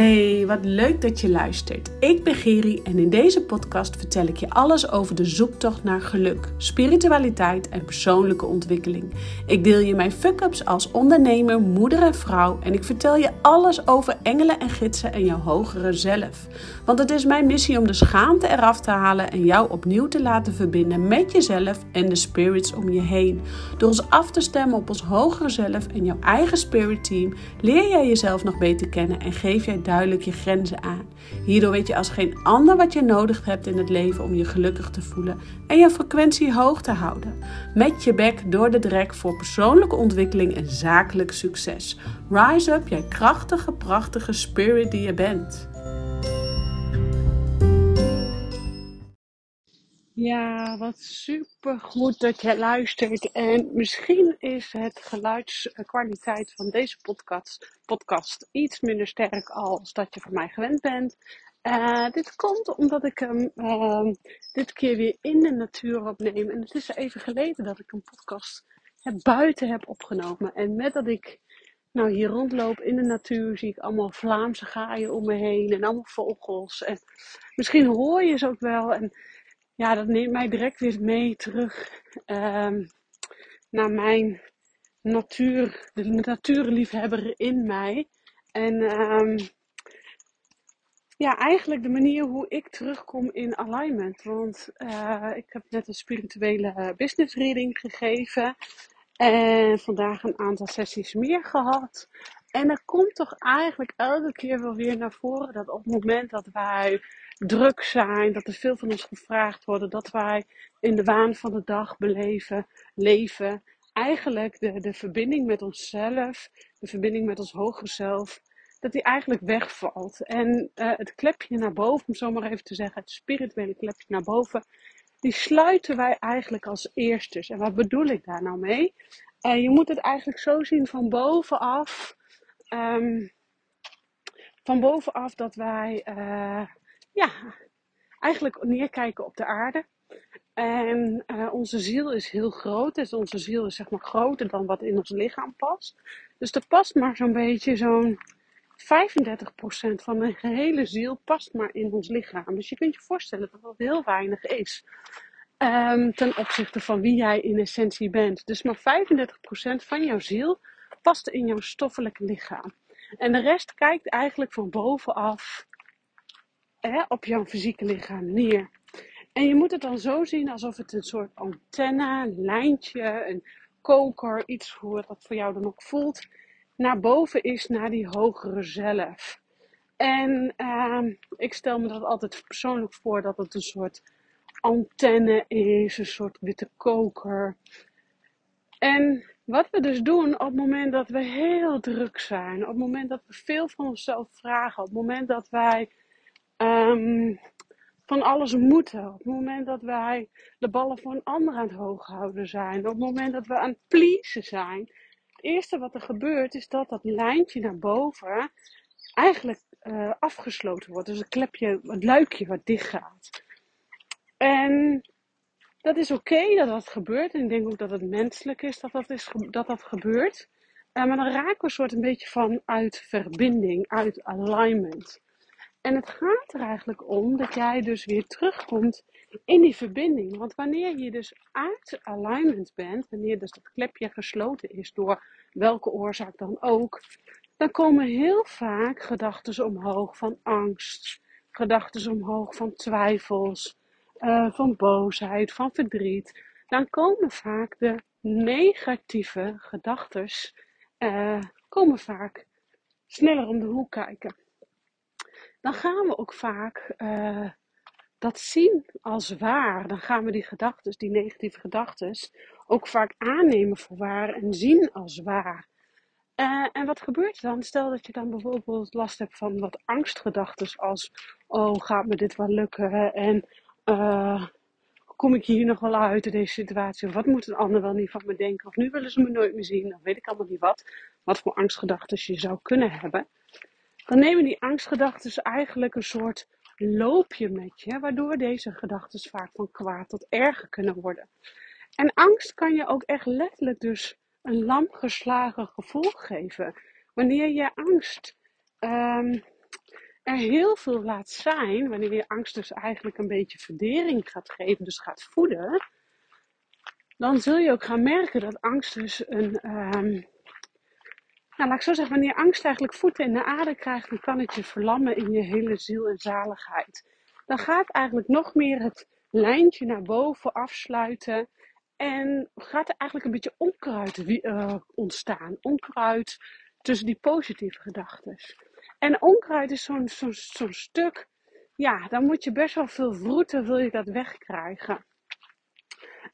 Hey, wat leuk dat je luistert. Ik ben Geri en in deze podcast vertel ik je alles over de zoektocht naar geluk, spiritualiteit en persoonlijke ontwikkeling. Ik deel je mijn fuck-ups als ondernemer, moeder en vrouw en ik vertel je alles over engelen en gidsen en jouw hogere zelf. Want het is mijn missie om de schaamte eraf te halen en jou opnieuw te laten verbinden met jezelf en de spirits om je heen. Door ons af te stemmen op ons hogere zelf en jouw eigen spirit team leer jij jezelf nog beter kennen en geef jij duidelijk je grenzen aan. Hierdoor weet je als geen ander wat je nodig hebt in het leven om je gelukkig te voelen en je frequentie hoog te houden. Met je bek door de drek voor persoonlijke ontwikkeling en zakelijk succes. Rise up, jij krachtige, prachtige spirit die je bent. Ja, wat super goed dat je luistert. En misschien is het geluidskwaliteit van deze podcast, podcast iets minder sterk als dat je van mij gewend bent. Uh, dit komt omdat ik hem uh, dit keer weer in de natuur opneem. En het is even geleden dat ik een podcast buiten heb opgenomen. En met dat ik nou, hier rondloop in de natuur, zie ik allemaal Vlaamse gaaien om me heen en allemaal vogels. En misschien hoor je ze ook wel. En ja, dat neemt mij direct weer mee terug um, naar mijn natuur, de natuurliefhebber in mij. En um, ja, eigenlijk de manier hoe ik terugkom in alignment. Want uh, ik heb net een spirituele business reading gegeven. En vandaag een aantal sessies meer gehad. En er komt toch eigenlijk elke keer wel weer naar voren dat op het moment dat wij druk zijn, dat er veel van ons gevraagd wordt, dat wij in de waan van de dag beleven, leven, eigenlijk de, de verbinding met onszelf, de verbinding met ons hogere zelf, dat die eigenlijk wegvalt. En uh, het klepje naar boven, om zo maar even te zeggen, het spirituele klepje naar boven, die sluiten wij eigenlijk als eerstes. En wat bedoel ik daar nou mee? Uh, je moet het eigenlijk zo zien van bovenaf. Um, van bovenaf dat wij uh, ja, eigenlijk neerkijken op de aarde. En uh, onze ziel is heel groot. Dus onze ziel is zeg maar groter dan wat in ons lichaam past. Dus er past maar zo'n beetje zo'n 35% van de gehele ziel past maar in ons lichaam. Dus je kunt je voorstellen dat dat heel weinig is. Um, ten opzichte van wie jij in essentie bent. Dus maar 35% van jouw ziel past in jouw stoffelijke lichaam. En de rest kijkt eigenlijk van bovenaf op jouw fysieke lichaam neer. En je moet het dan zo zien alsof het een soort antenne, lijntje, een koker, iets hoe dat voor jou dan ook voelt, naar boven is naar die hogere zelf. En uh, ik stel me dat altijd persoonlijk voor dat het een soort antenne is, een soort witte koker. En wat we dus doen op het moment dat we heel druk zijn, op het moment dat we veel van onszelf vragen, op het moment dat wij um, van alles moeten. Op het moment dat wij de ballen voor een ander aan het hoog houden zijn. Op het moment dat we aan het pleasen zijn. Het eerste wat er gebeurt is dat dat lijntje naar boven eigenlijk uh, afgesloten wordt. Dus het klepje, het luikje wat dicht gaat. En dat is oké dat dat gebeurt. En ik denk ook dat het menselijk is dat dat, is, dat, dat gebeurt. Uh, maar dan raken we een soort een beetje van uit verbinding, uit alignment. En het gaat er eigenlijk om dat jij dus weer terugkomt in die verbinding. Want wanneer je dus uit alignment bent, wanneer dus dat klepje gesloten is door welke oorzaak dan ook, dan komen heel vaak gedachten omhoog van angst, gedachten omhoog van twijfels, uh, van boosheid, van verdriet. Dan komen vaak de negatieve gedachten uh, komen vaak sneller om de hoek kijken dan gaan we ook vaak uh, dat zien als waar. Dan gaan we die gedachten, die negatieve gedachten, ook vaak aannemen voor waar en zien als waar. Uh, en wat gebeurt er dan? Stel dat je dan bijvoorbeeld last hebt van wat angstgedachten als, oh gaat me dit wel lukken en uh, kom ik hier nog wel uit in deze situatie? Of wat moet een ander wel niet van me denken? Of nu willen ze me nooit meer zien? Dan weet ik allemaal niet wat. Wat voor angstgedachten je zou kunnen hebben dan nemen die angstgedachten eigenlijk een soort loopje met je, waardoor deze gedachten vaak van kwaad tot erger kunnen worden. En angst kan je ook echt letterlijk dus een lam geslagen gevoel geven. Wanneer je angst um, er heel veel laat zijn, wanneer je angst dus eigenlijk een beetje verdering gaat geven, dus gaat voeden, dan zul je ook gaan merken dat angst dus een. Um, nou, laat ik zo zeggen, wanneer angst eigenlijk voeten in de aarde krijgt, dan kan het je verlammen in je hele ziel en zaligheid. Dan gaat eigenlijk nog meer het lijntje naar boven afsluiten. En gaat er eigenlijk een beetje onkruid uh, ontstaan. Onkruid tussen die positieve gedachten. En onkruid is zo'n stuk, ja, dan moet je best wel veel vroeten, wil je dat wegkrijgen.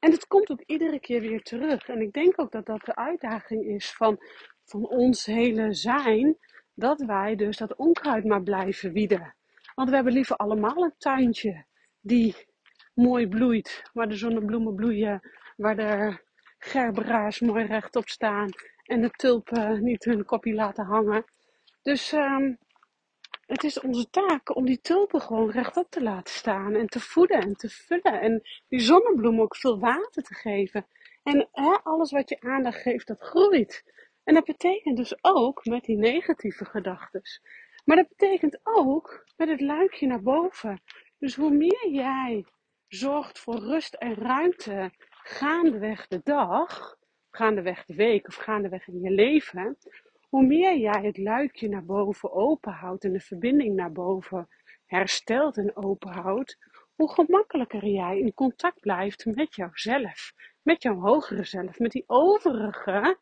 En het komt ook iedere keer weer terug. En ik denk ook dat dat de uitdaging is van, van ons hele zijn. Dat wij dus dat onkruid maar blijven wieden. Want we hebben liever allemaal een tuintje die mooi bloeit. Waar de zonnebloemen bloeien. Waar de gerberaars mooi rechtop staan. En de tulpen niet hun kopje laten hangen. Dus um, het is onze taak om die tulpen gewoon rechtop te laten staan en te voeden en te vullen. En die zonnebloem ook veel water te geven. En hè, alles wat je aandacht geeft, dat groeit. En dat betekent dus ook met die negatieve gedachten. Maar dat betekent ook met het luikje naar boven. Dus hoe meer jij zorgt voor rust en ruimte gaandeweg de dag, gaandeweg de week of gaandeweg in je leven, hoe meer jij het luikje naar boven open houdt en de verbinding naar boven herstelt en open houdt, hoe gemakkelijker jij in contact blijft met jouzelf, met jouw hogere zelf, met die overige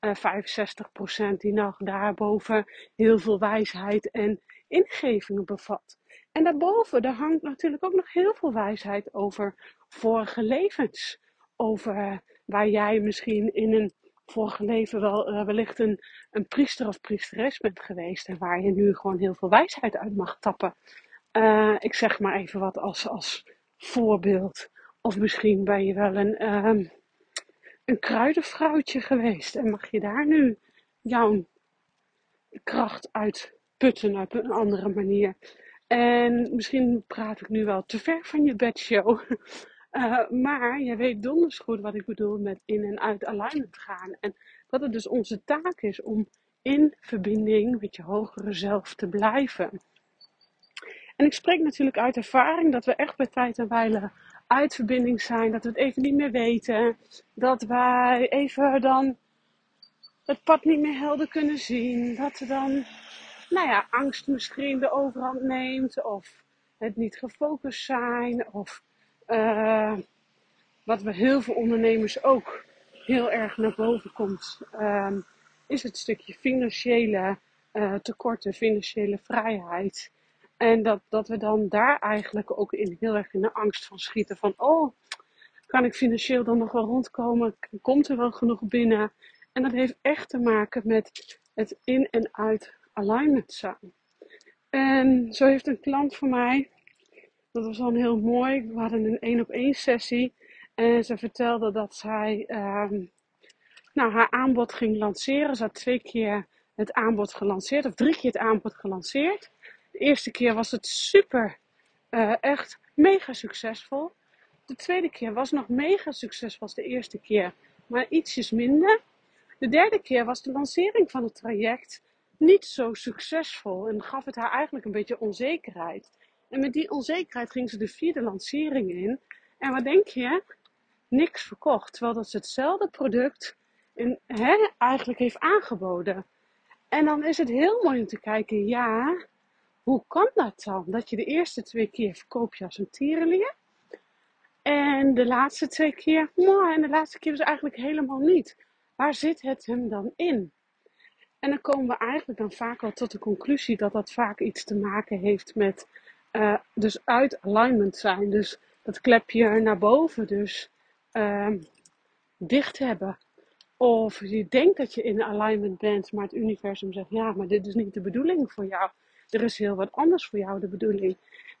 uh, 65% die nog daarboven heel veel wijsheid en ingevingen bevat. En daarboven, daar hangt natuurlijk ook nog heel veel wijsheid over vorige levens. Over waar jij misschien in een vorige leven wel uh, wellicht een, een priester of priesteres bent geweest. En waar je nu gewoon heel veel wijsheid uit mag tappen. Ik zeg maar even wat als, als voorbeeld. Of misschien ben je wel een, uh, een kruidenvrouwtje geweest. En mag je daar nu jouw kracht uit putten op een andere manier. En misschien praat ik nu wel te ver van je bedshow. Uh, maar je weet donders goed wat ik bedoel met in en uit alignment gaan. En dat het dus onze taak is om in verbinding met je hogere zelf te blijven. En ik spreek natuurlijk uit ervaring dat we echt bij tijd en wijle uit verbinding zijn. Dat we het even niet meer weten. Dat wij even dan het pad niet meer helder kunnen zien. Dat er dan, nou ja, angst misschien de overhand neemt. Of het niet gefocust zijn. Of uh, wat bij heel veel ondernemers ook heel erg naar boven komt, uh, is het stukje financiële uh, tekorten, financiële vrijheid. En dat, dat we dan daar eigenlijk ook in, heel erg in de angst van schieten. Van, oh, kan ik financieel dan nog wel rondkomen? Komt er wel genoeg binnen? En dat heeft echt te maken met het in- en uit alignment zijn. En zo heeft een klant van mij, dat was dan heel mooi. We hadden een één op één sessie. En ze vertelde dat zij um, nou, haar aanbod ging lanceren. Ze had twee keer het aanbod gelanceerd, of drie keer het aanbod gelanceerd. Eerste keer was het super, uh, echt mega succesvol. De tweede keer was nog mega succesvol als de eerste keer, maar ietsjes minder. De derde keer was de lancering van het traject niet zo succesvol en gaf het haar eigenlijk een beetje onzekerheid. En met die onzekerheid ging ze de vierde lancering in. En wat denk je? Niks verkocht. Terwijl dat ze hetzelfde product in, eigenlijk heeft aangeboden. En dan is het heel mooi om te kijken, ja, hoe kan dat dan? Dat je de eerste twee keer verkoop je als een tierenlier. En de laatste twee keer, mooi, en de laatste keer dus eigenlijk helemaal niet. Waar zit het hem dan in? En dan komen we eigenlijk dan vaak wel tot de conclusie dat dat vaak iets te maken heeft met uh, dus uit alignment zijn. Dus dat klepje naar boven dus uh, dicht hebben. Of je denkt dat je in alignment bent, maar het universum zegt ja, maar dit is niet de bedoeling voor jou. Er is heel wat anders voor jou de bedoeling.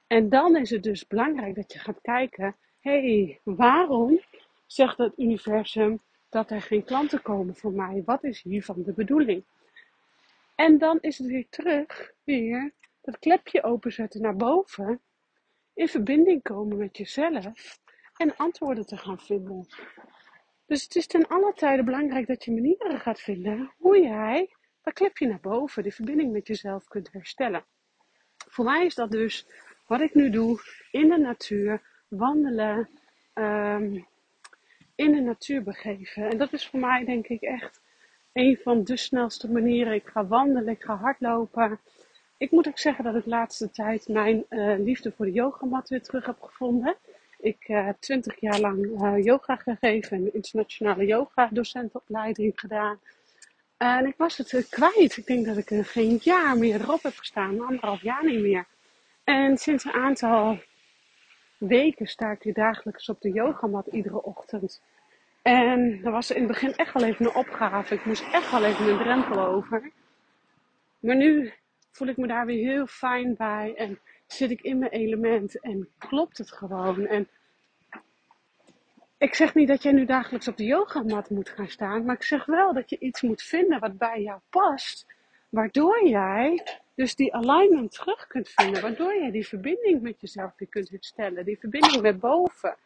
En dan is het dus belangrijk dat je gaat kijken, hey, waarom zegt het universum dat er geen klanten komen voor mij? Wat is hiervan de bedoeling? En dan is het weer terug, weer dat klepje openzetten naar boven, in verbinding komen met jezelf en antwoorden te gaan vinden. Dus het is ten alle tijde belangrijk dat je manieren gaat vinden hoe jij dat klepje naar boven, die verbinding met jezelf kunt herstellen. voor mij is dat dus wat ik nu doe in de natuur, wandelen, ehm, in de natuur begeven. En dat is voor mij denk ik echt een van de snelste manieren. Ik ga wandelen, ik ga hardlopen. Ik moet ook zeggen dat ik de laatste tijd mijn uh, liefde voor de yogamat weer terug heb gevonden. Ik heb uh, twintig jaar lang uh, yoga gegeven en internationale yoga docentopleiding gedaan. En ik was het kwijt. Ik denk dat ik er geen jaar meer erop heb gestaan, anderhalf jaar niet meer. En sinds een aantal weken sta ik weer dagelijks op de yogamat iedere ochtend. En dat was in het begin echt wel even een opgave. Ik moest echt wel even een drempel over. Maar nu voel ik me daar weer heel fijn bij en zit ik in mijn element en klopt het gewoon. En ik zeg niet dat jij nu dagelijks op de yogamat moet gaan staan, maar ik zeg wel dat je iets moet vinden wat bij jou past, waardoor jij dus die alignment terug kunt vinden, waardoor jij die verbinding met jezelf weer kunt herstellen, die verbinding met boven.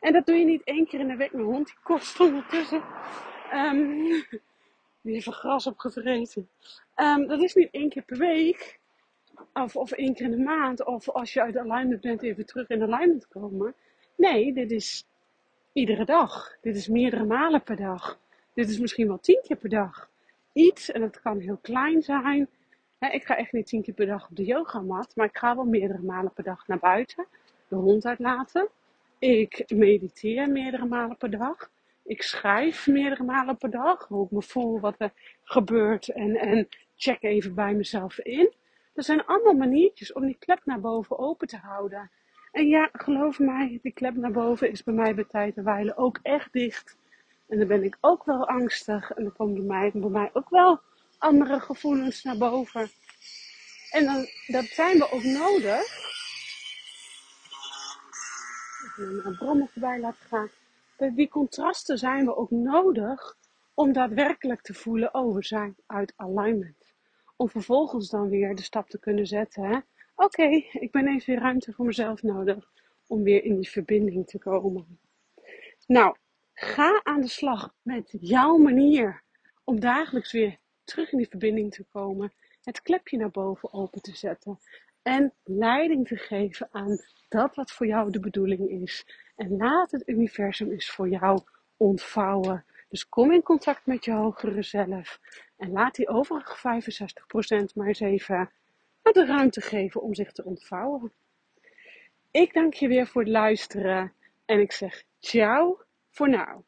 En dat doe je niet één keer in de week. Mijn hond die kost ondertussen. Um, die heeft er gras opgevreten. Um, dat is niet één keer per week. Of, of één keer in de maand. Of als je uit alignment bent even terug in alignment komen. Nee, dit is iedere dag. Dit is meerdere malen per dag. Dit is misschien wel tien keer per dag. Iets, en het kan heel klein zijn. ik ga echt niet tien keer per dag op de yogamat. Maar ik ga wel meerdere malen per dag naar buiten. De hond uitlaten. Ik mediteer meerdere malen per dag. Ik schrijf meerdere malen per dag. Hoe ik me voel, wat er gebeurt. En, en check even bij mezelf in. Er zijn allemaal maniertjes om die klep naar boven open te houden. En ja, geloof mij, die klep naar boven is bij mij bij tijd en wijle ook echt dicht. En dan ben ik ook wel angstig. En dan komen bij mij, bij mij ook wel andere gevoelens naar boven. En dan, dat zijn we ook nodig een brommen voorbij laten gaan. Die contrasten zijn we ook nodig om daadwerkelijk te voelen, oh we zijn uit alignment. Om vervolgens dan weer de stap te kunnen zetten. Oké, ik ben even weer ruimte voor mezelf nodig om weer in die verbinding te komen. Nou, ga aan de slag met jouw manier om dagelijks weer terug in die verbinding te komen. Het klepje naar boven open te zetten. En leiding te geven aan dat wat voor jou de bedoeling is. En laat het universum eens voor jou ontvouwen. Dus kom in contact met je hogere zelf. En laat die overige 65% maar eens even de ruimte geven om zich te ontvouwen. Ik dank je weer voor het luisteren. En ik zeg ciao voor nu.